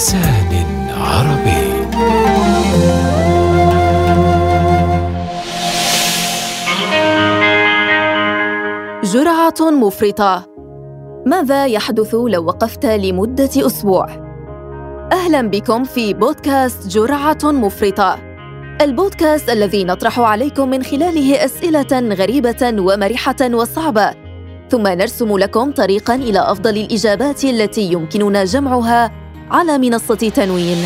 بلسان عربي. جرعة مفرطة. ماذا يحدث لو وقفت لمدة أسبوع؟ أهلا بكم في بودكاست جرعة مفرطة. البودكاست الذي نطرح عليكم من خلاله أسئلة غريبة ومرحة وصعبة. ثم نرسم لكم طريقا إلى أفضل الإجابات التي يمكننا جمعها على منصة تنوين.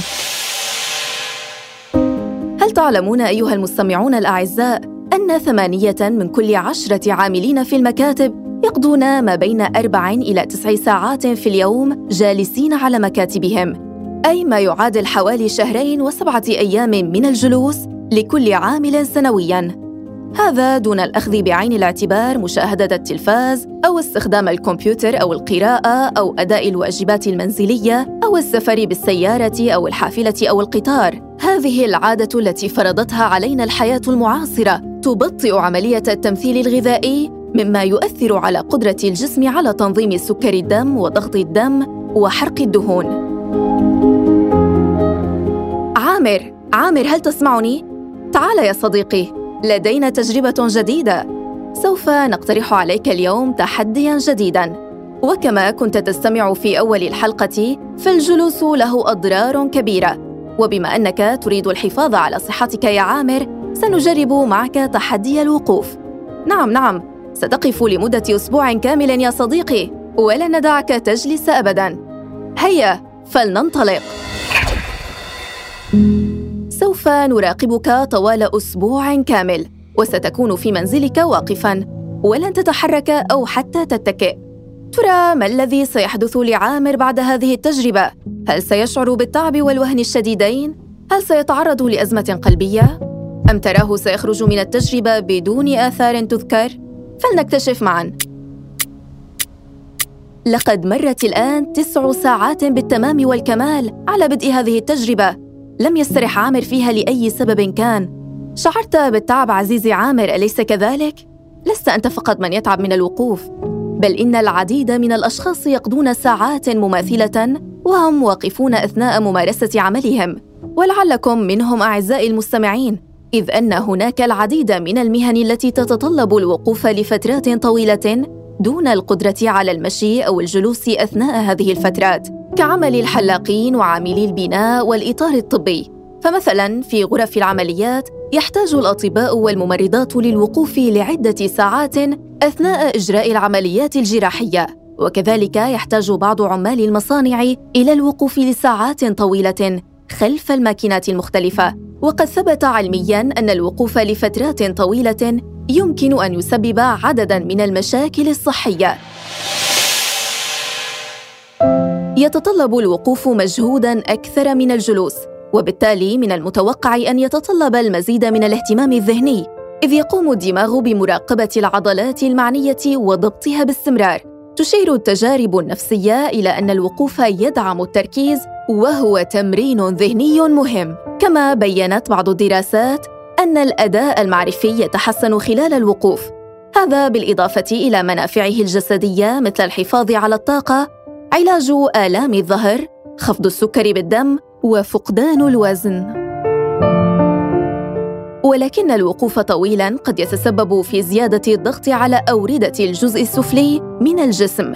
هل تعلمون أيها المستمعون الأعزاء أن ثمانية من كل عشرة عاملين في المكاتب يقضون ما بين أربع إلى تسع ساعات في اليوم جالسين على مكاتبهم أي ما يعادل حوالي شهرين وسبعة أيام من الجلوس لكل عامل سنوياً. هذا دون الأخذ بعين الاعتبار مشاهدة التلفاز أو استخدام الكمبيوتر أو القراءة أو أداء الواجبات المنزلية أو السفر بالسيارة أو الحافلة أو القطار. هذه العادة التي فرضتها علينا الحياة المعاصرة تبطئ عملية التمثيل الغذائي مما يؤثر على قدرة الجسم على تنظيم سكر الدم وضغط الدم وحرق الدهون. عامر، عامر هل تسمعني؟ تعال يا صديقي لدينا تجربة جديدة. سوف نقترح عليك اليوم تحديا جديدا. وكما كنت تستمع في أول الحلقة فالجلوس له أضرار كبيرة. وبما أنك تريد الحفاظ على صحتك يا عامر سنجرب معك تحدي الوقوف. نعم نعم. ستقف لمدة أسبوع كامل يا صديقي ولن ندعك تجلس أبدا. هيا فلننطلق. سوف نراقبك طوال أسبوع كامل وستكون في منزلك واقفا ولن تتحرك أو حتى تتكئ. ترى ما الذي سيحدث لعامر بعد هذه التجربة؟ هل سيشعر بالتعب والوهن الشديدين؟ هل سيتعرض لأزمة قلبية؟ أم تراه سيخرج من التجربة بدون آثار تذكر؟ فلنكتشف معا. لقد مرت الآن تسع ساعات بالتمام والكمال على بدء هذه التجربة. لم يسترح عامر فيها لأي سبب كان. شعرت بالتعب عزيزي عامر أليس كذلك؟ لست أنت فقط من يتعب من الوقوف بل إن العديد من الأشخاص يقضون ساعات مماثلة وهم واقفون أثناء ممارسة عملهم ولعلكم منهم أعزائي المستمعين إذ أن هناك العديد من المهن التي تتطلب الوقوف لفترات طويلة دون القدرة على المشي أو الجلوس أثناء هذه الفترات كعمل الحلاقين وعاملي البناء والإطار الطبي. فمثلا في غرف العمليات يحتاج الأطباء والممرضات للوقوف لعدة ساعات أثناء إجراء العمليات الجراحية. وكذلك يحتاج بعض عمال المصانع إلى الوقوف لساعات طويلة خلف الماكينات المختلفة. وقد ثبت علميا أن الوقوف لفترات طويلة يمكن أن يسبب عددا من المشاكل الصحية. يتطلب الوقوف مجهودا أكثر من الجلوس وبالتالي من المتوقع أن يتطلب المزيد من الاهتمام الذهني إذ يقوم الدماغ بمراقبة العضلات المعنية وضبطها باستمرار. تشير التجارب النفسية إلى أن الوقوف يدعم التركيز وهو تمرين ذهني مهم. كما بينت بعض الدراسات أن الأداء المعرفي يتحسن خلال الوقوف هذا بالإضافة إلى منافعه الجسدية مثل الحفاظ على الطاقة علاج آلام الظهر، خفض السكر بالدم، وفقدان الوزن. ولكن الوقوف طويلا قد يتسبب في زيادة الضغط على أوردة الجزء السفلي من الجسم،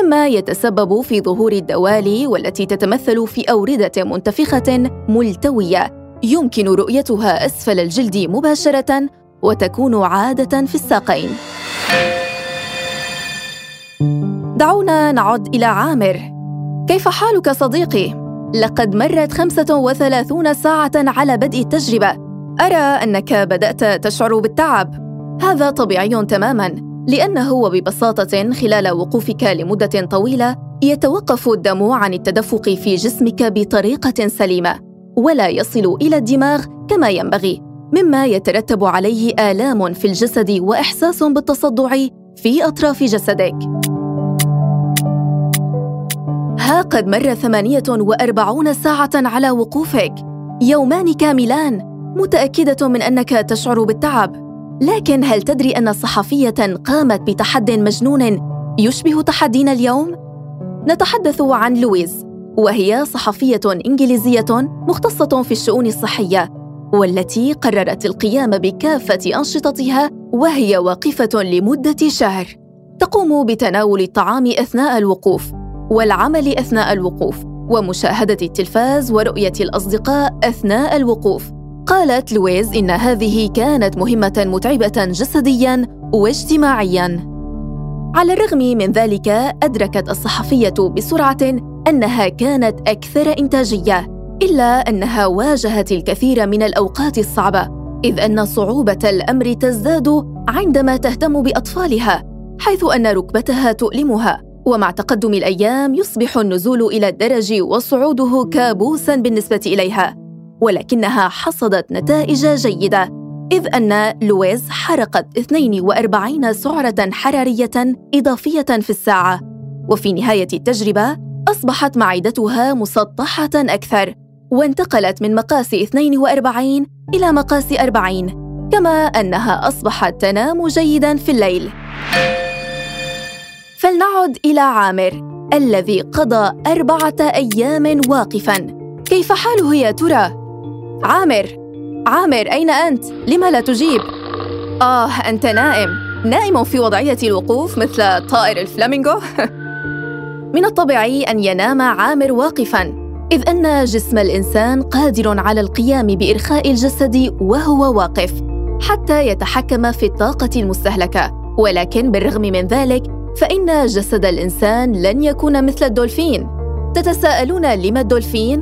مما يتسبب في ظهور الدوالي والتي تتمثل في أوردة منتفخة ملتوية يمكن رؤيتها أسفل الجلد مباشرة وتكون عادة في الساقين. دعونا نعد إلى عامر كيف حالك صديقي؟ لقد مرت 35 ساعة على بدء التجربة أرى أنك بدأت تشعر بالتعب هذا طبيعي تماماً لأنه وببساطة خلال وقوفك لمدة طويلة يتوقف الدم عن التدفق في جسمك بطريقة سليمة ولا يصل إلى الدماغ كما ينبغي مما يترتب عليه آلام في الجسد وإحساس بالتصدع في أطراف جسدك. ها قد مر ثمانية وأربعون ساعة على وقوفك. يومان كاملان. متأكدة من أنك تشعر بالتعب. لكن هل تدري أن صحفية قامت بتحد مجنون يشبه تحدينا اليوم؟ نتحدث عن لويز. وهي صحفية إنجليزية مختصة في الشؤون الصحية والتي قررت القيام بكافة أنشطتها وهي واقفة لمدة شهر. تقوم بتناول الطعام أثناء الوقوف والعمل أثناء الوقوف ومشاهدة التلفاز ورؤية الأصدقاء أثناء الوقوف. قالت لويز إن هذه كانت مهمة متعبة جسدياً واجتماعياً. على الرغم من ذلك أدركت الصحفية بسرعة أنها كانت أكثر إنتاجية إلا أنها واجهت الكثير من الأوقات الصعبة إذ أن صعوبة الأمر تزداد عندما تهتم بأطفالها حيث أن ركبتها تؤلمها ومع تقدم الأيام يصبح النزول إلى الدرج وصعوده كابوساً بالنسبة إليها ولكنها حصدت نتائج جيدة إذ أن لويز حرقت 42 سعرة حرارية إضافية في الساعة وفي نهاية التجربة أصبحت معدتها مسطحة أكثر وانتقلت من مقاس 42 إلى مقاس 40 كما أنها أصبحت تنام جيداً في الليل فلنعد إلى عامر الذي قضى أربعة أيام واقفاً كيف حاله يا ترى؟ عامر عامر أين أنت؟ لما لا تجيب؟ آه أنت نائم نائم في وضعية الوقوف مثل طائر الفلامينغو؟ من الطبيعي أن ينام عامر واقفاً إذ أن جسم الإنسان قادر على القيام بإرخاء الجسد وهو واقف حتى يتحكم في الطاقة المستهلكة. ولكن بالرغم من ذلك فإن جسد الإنسان لن يكون مثل الدولفين. تتساءلون لما الدولفين؟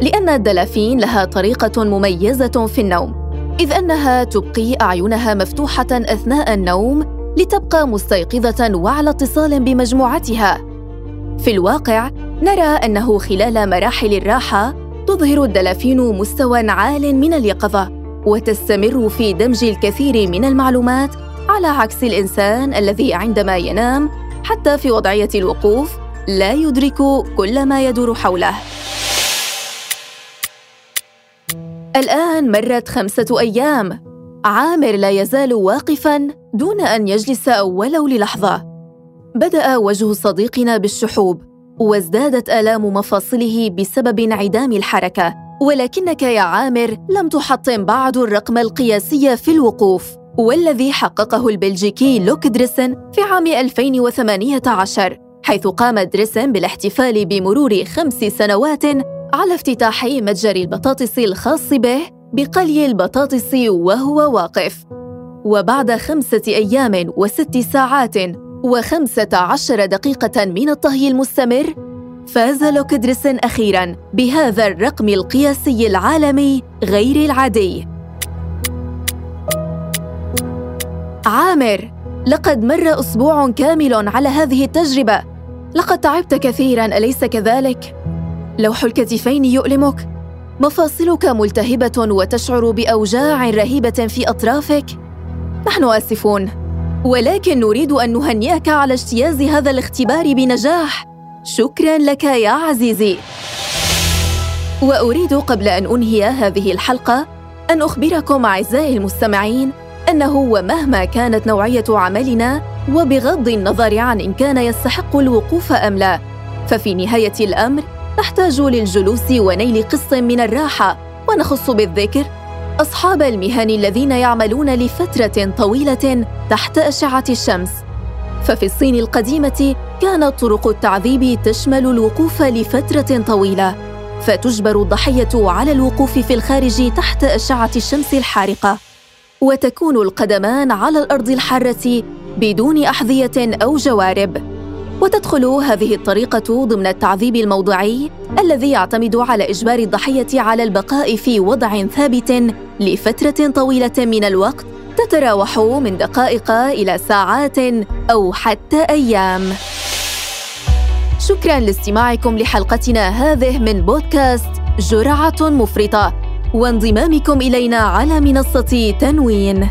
لأن الدلافين لها طريقة مميزة في النوم إذ أنها تبقي أعينها مفتوحة أثناء النوم لتبقى مستيقظة وعلى اتصال بمجموعتها. في الواقع نرى أنه خلال مراحل الراحة تظهر الدلافين مستوى عال من اليقظة وتستمر في دمج الكثير من المعلومات على عكس الإنسان الذي عندما ينام حتى في وضعية الوقوف لا يدرك كل ما يدور حوله. الآن مرت خمسة أيام. عامر لا يزال واقفاً دون أن يجلس ولو للحظة. بدأ وجه صديقنا بالشحوب وازدادت آلام مفاصله بسبب انعدام الحركة. ولكنك يا عامر لم تحطم بعد الرقم القياسي في الوقوف والذي حققه البلجيكي لوك دريسن في عام 2018 حيث قام دريسن بالاحتفال بمرور خمس سنوات على افتتاح متجر البطاطس الخاص به بقلي البطاطس وهو واقف. وبعد خمسة أيام وست ساعات وخمسة عشر دقيقة من الطهي المستمر فاز لوكدرسن أخيراً بهذا الرقم القياسي العالمي غير العادي. عامر لقد مر أسبوع كامل على هذه التجربة. لقد تعبت كثيراً أليس كذلك؟ لوح الكتفين يؤلمك. مفاصلك ملتهبة وتشعر بأوجاع رهيبة في أطرافك. نحن آسفون. ولكن نريد أن نهنئك على اجتياز هذا الاختبار بنجاح. شكرا لك يا عزيزي. وأريد قبل أن أنهي هذه الحلقة أن أخبركم أعزائي المستمعين أنه ومهما كانت نوعية عملنا وبغض النظر عن إن كان يستحق الوقوف أم لا ففي نهاية الأمر نحتاج للجلوس ونيل قسط من الراحة ونخص بالذكر أصحاب المهن الذين يعملون لفترة طويلة تحت أشعة الشمس. ففي الصين القديمة كانت طرق التعذيب تشمل الوقوف لفترة طويلة فتجبر الضحية على الوقوف في الخارج تحت أشعة الشمس الحارقة. وتكون القدمان على الأرض الحارة بدون أحذية أو جوارب. وتدخل هذه الطريقة ضمن التعذيب الموضعي الذي يعتمد على إجبار الضحية على البقاء في وضع ثابت لفترة طويلة من الوقت تتراوح من دقائق إلى ساعات أو حتى أيام. شكرا لاستماعكم لحلقتنا هذه من بودكاست جرعة مفرطة وانضمامكم إلينا على منصة تنوين.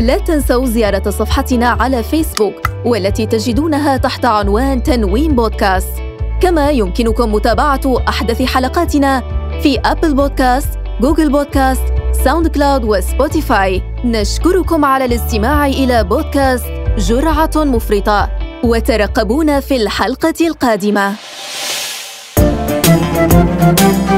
لا تنسوا زيارة صفحتنا على فيسبوك والتي تجدونها تحت عنوان تنوين بودكاست. كما يمكنكم متابعة أحدث حلقاتنا في Apple Podcast Google Podcast SoundCloud و Spotify نشكركم على الاستماع إلى بودكاست جرعة مفرطة. وترقبونا في الحلقة القادمة. thank you